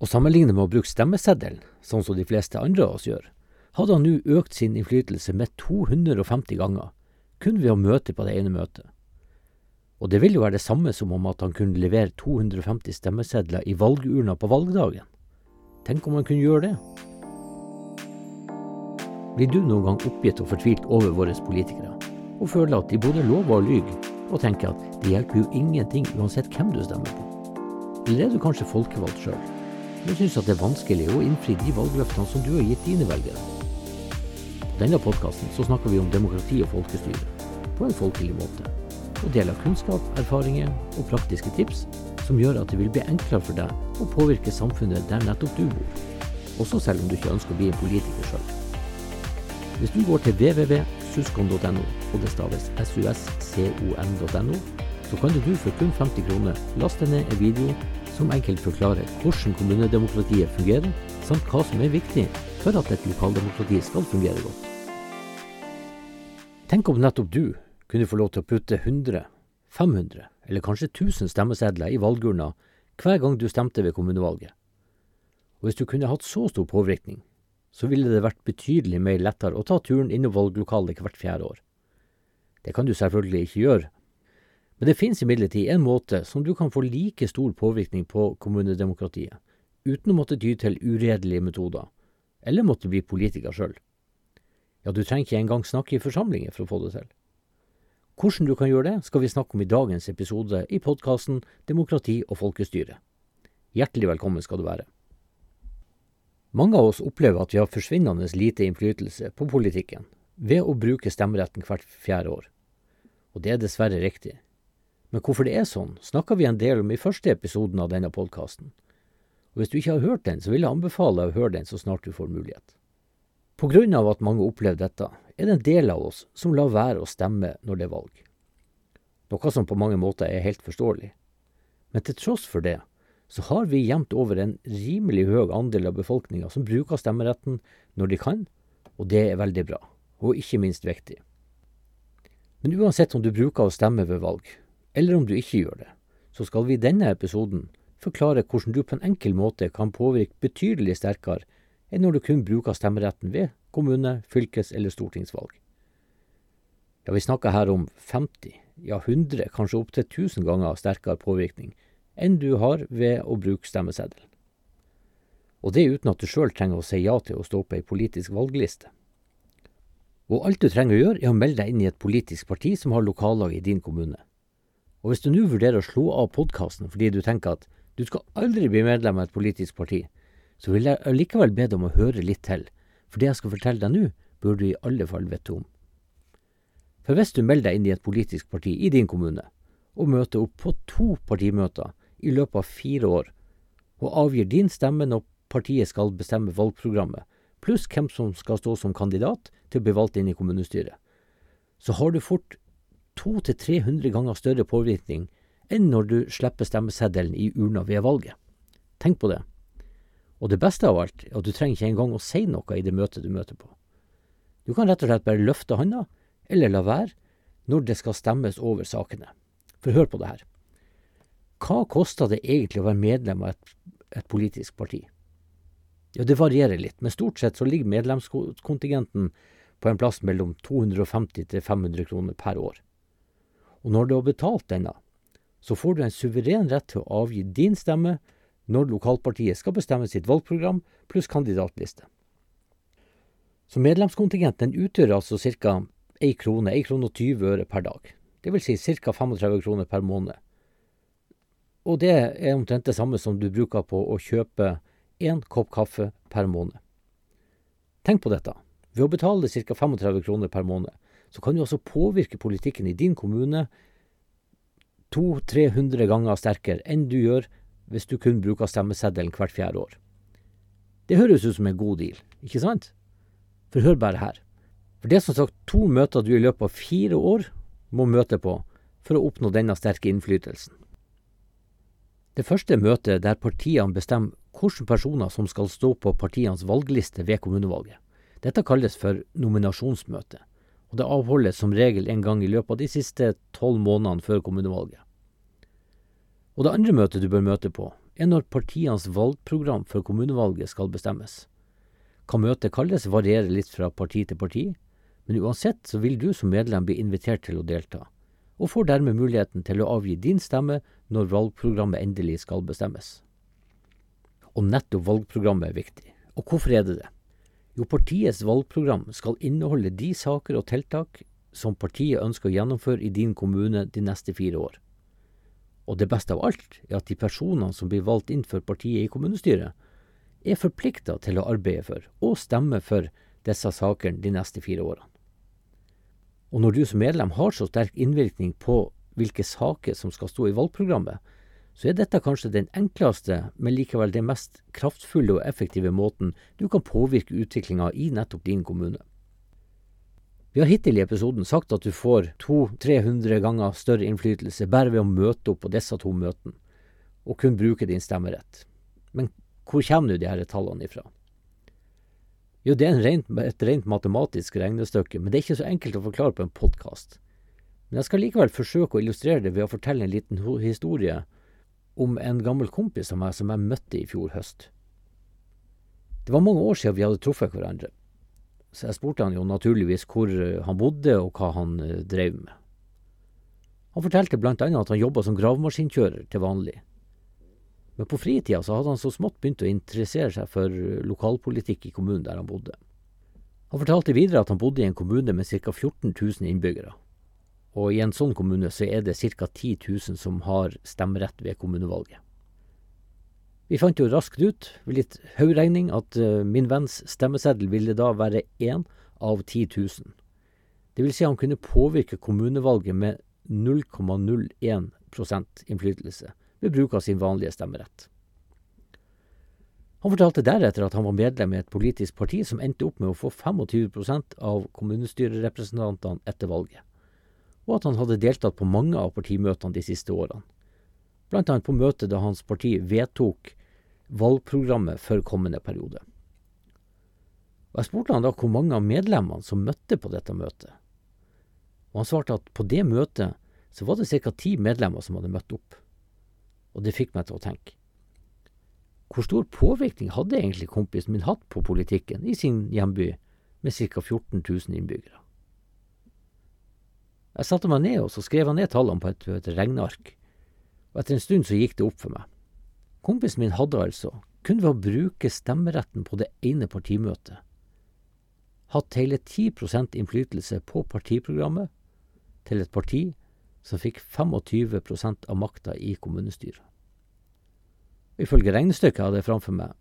Og sammenlignet med å bruke stemmeseddelen, sånn som de fleste andre av oss gjør, hadde han nå økt sin innflytelse med 250 ganger, kun ved å møte på det ene møtet. Og det vil jo være det samme som om at han kunne levere 250 stemmesedler i valgurna på valgdagen. Tenk om han kunne gjøre det? Blir du noen gang oppgitt og fortvilt over våre politikere, og føler at de både lover og lyver, og tenker at det hjelper jo ingenting uansett hvem du stemmer på? Eller er du kanskje folkevalgt sjøl, men syns at det er vanskelig å innfri de valgløftene som du har gitt dine velgere? På denne podkasten snakker vi om demokrati og folkestyre, på en folkelig måte, og deler kunnskap, erfaringer og praktiske tips som gjør at det vil bli enklere for deg å påvirke samfunnet der nettopp du bor, også selv om du ikke ønsker å bli en politiker sjøl. Hvis du går til www.suscon.no, og det staves suscon.no, så kan du for kun 50 kroner laste ned en video som enkelt forklarer hvordan kommunedemokratiet fungerer, samt hva som er viktig for at et lokaldemokrati skal fungere godt. Tenk om nettopp du kunne få lov til å putte 100, 500 eller kanskje 1000 stemmesedler i valgurna hver gang du stemte ved kommunevalget. Og hvis du kunne hatt så stor påvirkning, så ville det vært betydelig mer lettere å ta turen innom valglokalet hvert fjerde år. Det kan du selvfølgelig ikke gjøre men det finnes imidlertid en måte som du kan få like stor påvirkning på kommunedemokratiet, uten å måtte ty til uredelige metoder, eller måtte bli politiker sjøl. Ja, du trenger ikke engang snakke i forsamlinger for å få det til. Hvordan du kan gjøre det, skal vi snakke om i dagens episode i podkasten Demokrati og folkestyre. Hjertelig velkommen skal du være. Mange av oss opplever at vi har forsvinnende lite innflytelse på politikken ved å bruke stemmeretten hvert fjerde år. Og det er dessverre riktig. Men hvorfor det er sånn, snakka vi en del om i første episoden av denne podkasten. Og hvis du ikke har hørt den, så vil jeg anbefale deg å høre den så snart du får mulighet. På grunn av at mange opplever dette, er det en del av oss som lar være å stemme når det er valg. Noe som på mange måter er helt forståelig. Men til tross for det, så har vi jevnt over en rimelig høy andel av befolkninga som bruker stemmeretten når de kan, og det er veldig bra, og ikke minst viktig. Men uansett om du bruker å stemme ved valg, eller om du ikke gjør det, så skal vi i denne episoden forklare hvordan du på en enkel måte kan påvirke betydelig sterkere enn når du kun bruker stemmeretten ved kommune-, fylkes- eller stortingsvalg. Ja, vi snakker her om 50, ja 100, kanskje opptil 1000 ganger sterkere påvirkning enn du har ved å bruke stemmeseddelen. Og det uten at du sjøl trenger å si ja til å stå på ei politisk valgliste. Og alt du trenger å gjøre, er å melde deg inn i et politisk parti som har lokallag i din kommune. Og hvis du nå vurderer å slå av podkasten fordi du tenker at du skal aldri bli medlem av et politisk parti, så vil jeg allikevel be deg om å høre litt til, for det jeg skal fortelle deg nå, bør du i alle fall vite om. For hvis du melder deg inn i et politisk parti i din kommune, og møter opp på to partimøter i løpet av fire år, og avgir din stemme når partiet skal bestemme valgprogrammet, pluss hvem som skal stå som kandidat til å bli valgt inn i kommunestyret, så har du fort 200-300 ganger større påvirkning enn når du slipper stemmeseddelen i urna ved valget. Tenk på det. Og det beste av alt er at du trenger ikke engang å si noe i det møtet du møter på. Du kan rett og slett bare løfte handa, eller la være, når det skal stemmes over sakene. For hør på det her. Hva koster det egentlig å være medlem av et, et politisk parti? Ja, det varierer litt, men stort sett så ligger medlemskontingenten på en plass mellom 250 til 500 kroner per år og når du har betalt denne, så får du en suveren rett til å avgi din stemme når lokalpartiet skal bestemme sitt valgprogram pluss kandidatliste. Så medlemskontingenten utgjør altså ca. 1 krone, 1 krone og 20 øre per dag. Vil si ca. 35 kroner per måned. Og det er omtrent det samme som du bruker på å kjøpe én kopp kaffe per måned. Tenk på dette. Ved å betale ca. 35 kroner per måned, så kan du altså påvirke politikken i din kommune 200-300 ganger sterkere enn du gjør hvis du kun bruker stemmeseddelen hvert fjerde år. Det høres ut som en god deal, ikke sant? For hør bare her. For det er som sagt to møter du i løpet av fire år må møte på for å oppnå denne sterke innflytelsen. Det første møtet der partiene bestemmer hvilke personer som skal stå på partienes valgliste ved kommunevalget. Dette kalles for nominasjonsmøte og det avholdes som regel en gang i løpet av de siste tolv månedene før kommunevalget. Og Det andre møtet du bør møte på, er når partienes valgprogram for kommunevalget skal bestemmes. Hva møtet kalles varierer litt fra parti til parti, men uansett så vil du som medlem bli invitert til å delta, og får dermed muligheten til å avgi din stemme når valgprogrammet endelig skal bestemmes. Og nettopp valgprogrammet er viktig. Og hvorfor er det det? Jo, partiets valgprogram skal inneholde de saker og tiltak som partiet ønsker å gjennomføre i din kommune de neste fire år. Og det beste av alt er at de personene som blir valgt inn for partiet i kommunestyret, er forplikta til å arbeide for og stemme for disse sakene de neste fire årene. Og når du som medlem har så sterk innvirkning på hvilke saker som skal stå i valgprogrammet, så er dette kanskje den enkleste, men likevel den mest kraftfulle og effektive måten du kan påvirke utviklinga i nettopp din kommune. Vi har hittil i episoden sagt at du får 200-300 ganger større innflytelse bare ved å møte opp på disse to møtene, og kun bruke din stemmerett. Men hvor kommer nå disse tallene ifra? Jo, det er rent, et rent matematisk regnestykke, men det er ikke så enkelt å forklare på en podkast. Men jeg skal likevel forsøke å illustrere det ved å fortelle en liten historie om en gammel kompis av meg som jeg møtte i fjor høst. Det var mange år siden vi hadde truffet hverandre, så jeg spurte han jo naturligvis hvor han bodde og hva han eh, drev med. Han fortalte blant annet at han jobba som gravemaskinkjører til vanlig, men på fritida så hadde han så smått begynt å interessere seg for lokalpolitikk i kommunen der han bodde. Han fortalte videre at han bodde i en kommune med ca 14 000 innbyggere, og i en sånn kommune så er det ca 10 000 som har stemmerett ved kommunevalget. Vi fant jo raskt ut, ved litt hoderegning, at uh, min venns stemmeseddel ville da være én av 10 000. Det vil si han kunne påvirke kommunevalget med 0,01 innflytelse, ved bruk av sin vanlige stemmerett. Han fortalte deretter at han var medlem i et politisk parti som endte opp med å få 25% av kommunestyrerepresentantene etter valget, og at han hadde deltatt på mange av partimøtene de siste årene, blant annet på møtet da hans parti vedtok valgprogrammet for kommende periode. Og Jeg spurte han da hvor mange av medlemmene som møtte på dette møtet, og han svarte at på det møtet så var det ca. ti medlemmer som hadde møtt opp og det fikk meg til å tenke. Hvor stor påvirkning hadde egentlig kompisen min hatt på politikken i sin hjemby med ca 14 000 innbyggere? Jeg satte meg ned og så skrev jeg ned tallene på et, et regneark, og etter en stund så gikk det opp for meg. Kompisen min hadde altså, kun ved å bruke stemmeretten på det ene partimøtet, hatt hele 10% innflytelse på partiprogrammet til et parti som fikk 25% av makta i kommunestyret. Ifølge regnestykket jeg hadde framfor meg,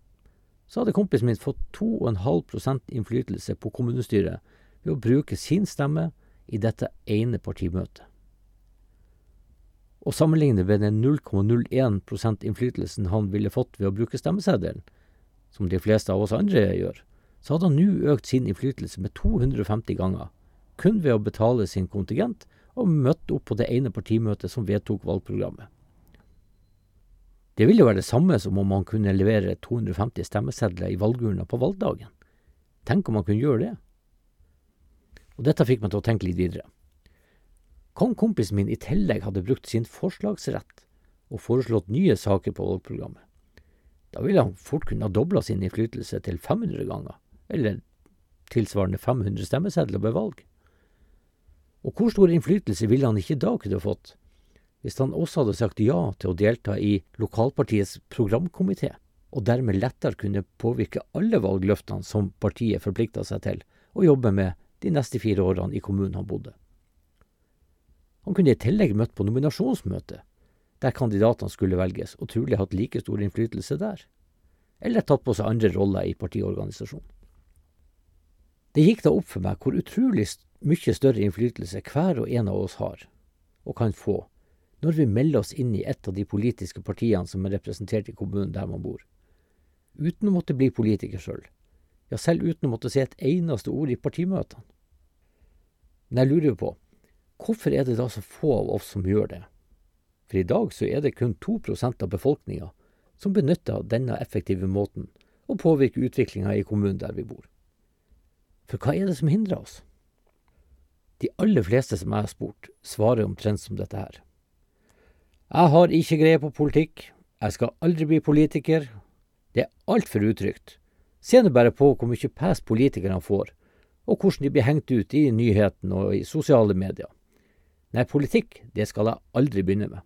så hadde kompisen min fått 2,5% innflytelse på kommunestyret ved å bruke sin stemme i dette ene partimøtet. Og sammenlignet med den 0,01% innflytelsen han ville fått ved å bruke stemmeseddelen, som de fleste av oss andre gjør, så hadde han nå økt sin innflytelse med 250 ganger, kun ved å betale sin kontingent og møtte opp på det ene partimøtet som vedtok valgprogrammet. Det ville jo være det samme som om han kunne levere 250 stemmesedler i valgurna på valgdagen. Tenk om han kunne gjøre det. Og dette fikk meg til å tenke litt videre. Kan kompisen min i tillegg hadde brukt sin forslagsrett og foreslått nye saker på valgprogrammet? Da ville han fort kunne ha dobla sin innflytelse til 500 ganger, eller tilsvarende 500 stemmesedler ved valg. Og hvor stor innflytelse ville han ikke da kunne fått, hvis han også hadde sagt ja til å delta i lokalpartiets programkomité, og dermed lettere kunne påvirke alle valgløftene som partiet forplikta seg til å jobbe med de neste fire årene i kommunen han bodde. Han kunne i tillegg møtt på nominasjonsmøte, der kandidatene skulle velges, og trolig hatt like stor innflytelse der, eller tatt på seg andre roller i partiorganisasjonen. Det gikk da opp for meg hvor utrolig mye større innflytelse hver og en av oss har, og kan få, når vi melder oss inn i et av de politiske partiene som er representert i kommunen der man bor. Uten å måtte bli politiker sjøl, ja, selv uten å måtte si et eneste ord i partimøtene. Men jeg lurer jo på, hvorfor er det da så få av oss som gjør det? For i dag så er det kun 2% av befolkninga som benytter denne effektive måten å påvirke utviklinga i kommunen der vi bor. For hva er det som hindrer oss? De aller fleste som jeg har spurt, svarer omtrent som dette her. Jeg har ikke greie på politikk, Jeg skal aldri bli politiker. Det er altfor utrygt. Se nå bare på hvor mye pes politikerne får, og hvordan de blir hengt ut i nyhetene og i sosiale medier. Nei, politikk, det skal jeg aldri begynne med.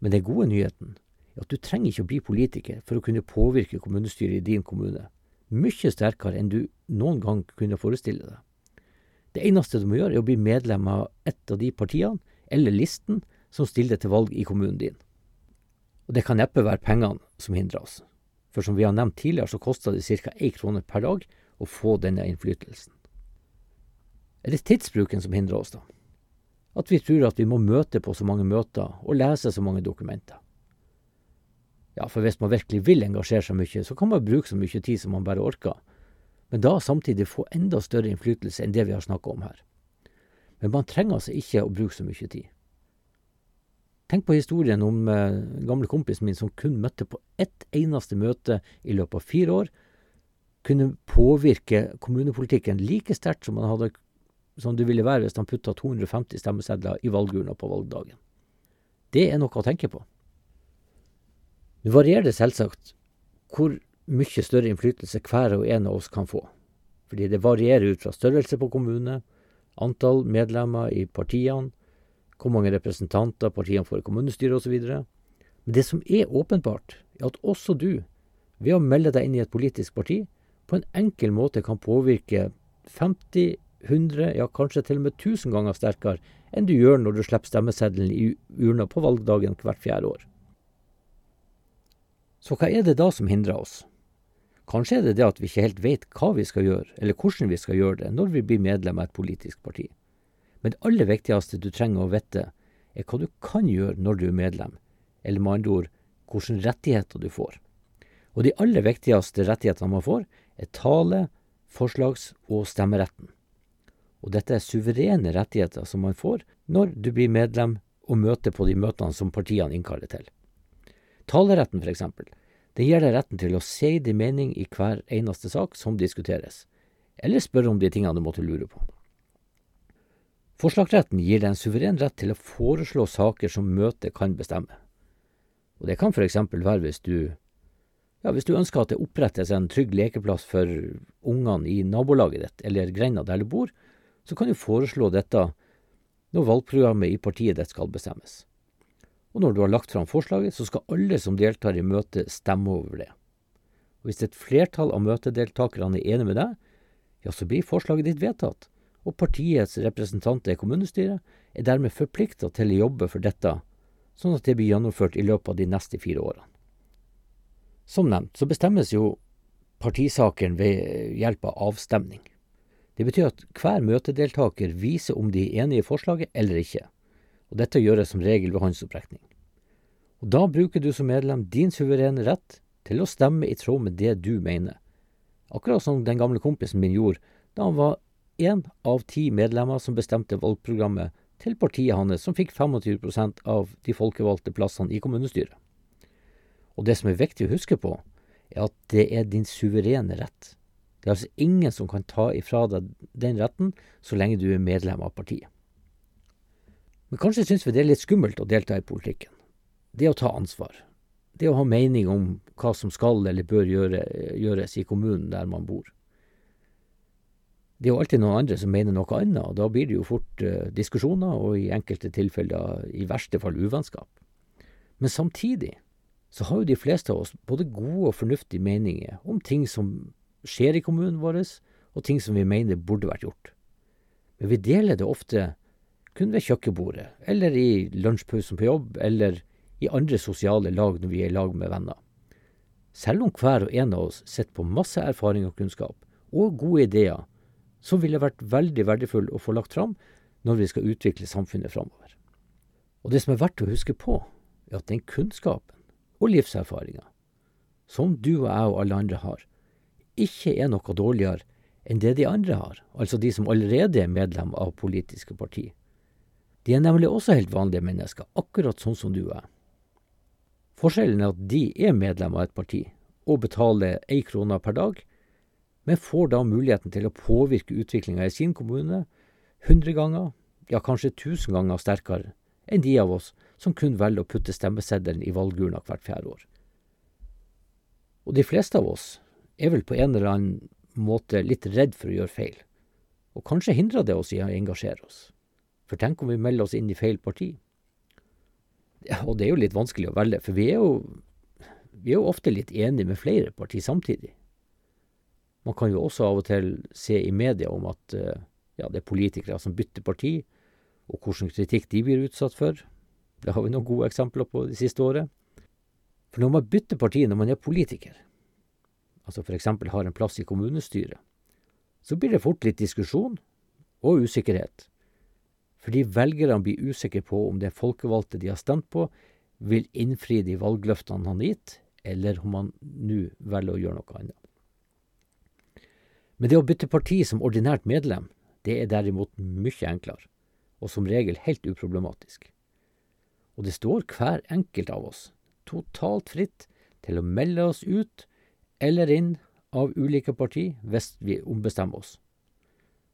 Men den gode nyheten er at du trenger ikke å bli politiker for å kunne påvirke kommunestyret i din kommune, mye sterkere enn du noen gang kunne forestille deg. Det eneste du må gjøre, er å bli medlem av et av de partiene, eller listen, som stiller til valg i kommunen din. Og det kan neppe være pengene som hindrer oss, for som vi har nevnt tidligere, så koster det ca. én krone per dag å få denne innflytelsen. Er det tidsbruken som hindrer oss, da? At vi tror at vi må møte på så mange møter og lese så mange dokumenter? Ja, for hvis man virkelig vil engasjere seg mye, så kan man bruke så mye tid som man bare orker, men da samtidig få enda større innflytelse enn det vi har snakka om her. Men man trenger altså ikke å bruke så mye tid. Tenk på historien om eh, gamle kompisen min som kun møtte på ett eneste møte i løpet av fire år, kunne påvirke kommunepolitikken like sterkt som, som det ville være hvis han putta 250 stemmesedler i valgurna på valgdagen. Det er noe å tenke på. Nå varierer det selvsagt hvor mye større innflytelse hver og en av oss kan få. Fordi det varierer ut fra størrelse på kommune, antall medlemmer i partiene, hvor mange representanter partiene får i kommunestyret osv. Men det som er åpenbart, er at også du, ved å melde deg inn i et politisk parti, på en enkel måte kan påvirke 50, 100, ja kanskje til og med 1000 ganger sterkere enn du gjør når du slipper stemmeseddelen i urna på valgdagen hvert fjerde år. Så hva er det da som hindrer oss? Kanskje er det det at vi ikke helt vet hva vi skal gjøre, eller hvordan vi skal gjøre det, når vi blir medlem av et politisk parti. Men det aller viktigste du trenger å vite, er hva du kan gjøre når du er medlem, eller med andre ord, hvilke rettigheter du får. Og de aller viktigste rettighetene man får, er tale-, forslags- og stemmeretten. Og dette er suverene rettigheter som man får når du blir medlem og møter på de møtene som partiene innkaller til. Taleretten, eksempel, det gir deg retten til å si din mening i hver eneste sak som diskuteres, eller spørre om de tingene du måtte lure på. Forslagsretten gir deg en suveren rett til å foreslå saker som møtet kan bestemme. Og Det kan eksempel være hvis du, ja, hvis du ønsker at det opprettes en trygg lekeplass for ungene i nabolaget ditt eller grenda der du bor, så kan du foreslå dette når valgprogrammet i partiet ditt skal bestemmes og når du har lagt fram forslaget, så skal alle som deltar i møtet stemme over det. Og Hvis et flertall av møtedeltakerne er enig med deg, ja, så blir forslaget ditt vedtatt, og partiets representanter i kommunestyret er dermed forplikta til å jobbe for dette, sånn at det blir gjennomført i løpet av de neste fire årene. Som nevnt så bestemmes jo partisaken ved hjelp av avstemning. Det betyr at hver møtedeltaker viser om de er enig i forslaget eller ikke og dette gjøres som regel ved håndsopprekning. Og Da bruker du som medlem din suverene rett til å stemme i tråd med det du mener, akkurat som den gamle kompisen min gjorde da han var én av ti medlemmer som bestemte valgprogrammet til partiet hans, som fikk 25% av de folkevalgte plassene i kommunestyret. Og det som er viktig å huske på, er at det er din suverene rett. Det er altså ingen som kan ta ifra deg den retten så lenge du er medlem av partiet. Men kanskje syns vi det er litt skummelt å delta i politikken. Det å ta ansvar. Det å ha mening om hva som skal eller bør gjøre, gjøres i kommunen der man bor. Det er jo alltid noen andre som mener noe annet, og da blir det jo fort uh, diskusjoner, og i enkelte tilfeller i verste fall uvennskap. Men samtidig så har jo de fleste av oss både gode og fornuftige meninger om ting som skjer i kommunen vår, og ting som vi mener burde vært gjort. Men vi deler det ofte kun ved kjøkkenbordet, eller i lunsjpausen på jobb, eller i andre sosiale lag når vi er i lag med venner. Selv om hver og en av oss sitter på masse erfaring og kunnskap, og gode ideer, så ville vært veldig verdifull å få lagt fram når vi skal utvikle samfunnet framover. Og det som er verdt å huske på, er at den kunnskapen og livserfaringa som du og jeg og alle andre har, ikke er noe dårligere enn det de andre har, altså de som allerede er medlem av politiske partier. De er nemlig også helt vanlige mennesker, akkurat sånn som du er. Forskjellen er at de er medlem av et parti og betaler én krone per dag, men får da muligheten til å påvirke utviklinga i sin kommune hundre ganger, ja kanskje tusen ganger sterkere enn de av oss som kun velger å putte stemmeseddelen i valgurna hvert fjerde år. Og de fleste av oss er vel på en eller annen måte litt redd for å gjøre feil, og kanskje hindrer det oss i å engasjere oss. For tenk om vi melder oss inn i feil parti? Ja, og det er jo litt vanskelig å velge, for vi er jo, vi er jo ofte litt enige med flere partier samtidig. Man kan jo også av og til se i media om at uh, ja, det er politikere som bytter parti, og hvilken kritikk de blir utsatt for. Det har vi noen gode eksempler på det siste året. For når man bytter parti når man er politiker, altså f.eks. har en plass i kommunestyret, så blir det fort litt diskusjon og usikkerhet. Fordi velgerne blir usikre på om det folkevalgte de har stemt på, vil innfri de valgløftene han har gitt, eller om han nå velger å gjøre noe annet. Men det å bytte parti som ordinært medlem, det er derimot mye enklere, og som regel helt uproblematisk. Og det står hver enkelt av oss totalt fritt til å melde oss ut eller inn av ulike parti hvis vi ombestemmer oss.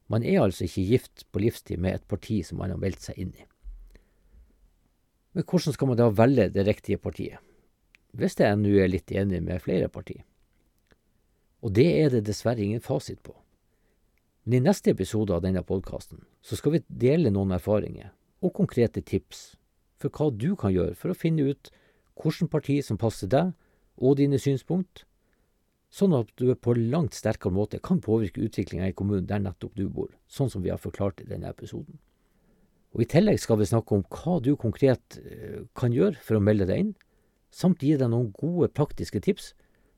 Man er altså ikke gift på livstid med et parti som man har meldt seg inn i. Men hvordan skal man da velge det riktige partiet, hvis jeg nå er litt enig med flere partier? Og det er det dessverre ingen fasit på. Men i neste episode av denne podkasten så skal vi dele noen erfaringer og konkrete tips for hva du kan gjøre for å finne ut hvilket parti som passer deg og dine synspunkt, sånn at du på langt sterkere måte kan påvirke utviklinga i kommunen der nettopp du bor, sånn som vi har forklart i denne episoden. Og I tillegg skal vi snakke om hva du konkret eh, kan gjøre for å melde deg inn, samt gi deg noen gode praktiske tips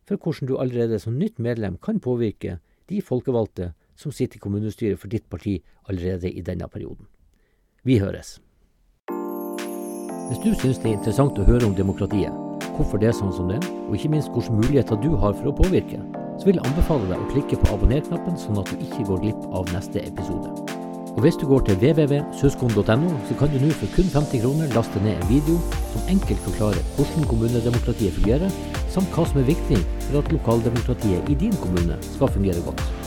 for hvordan du allerede som nytt medlem kan påvirke de folkevalgte som sitter i kommunestyret for ditt parti allerede i denne perioden. Vi høres. Hvis du syns det er interessant å høre om demokratiet, hvorfor det er sånn som det er, og ikke minst hvilke muligheter du har for å påvirke, så vil jeg anbefale deg å klikke på abonner-knappen, sånn at du ikke går glipp av neste episode. Og hvis du går til www.suskon.no, så kan du nå for kun 50 kroner laste ned en video som enkelt forklarer hvordan kommunedemokratiet fungerer, samt hva som er viktig for at lokaldemokratiet i din kommune skal fungere godt.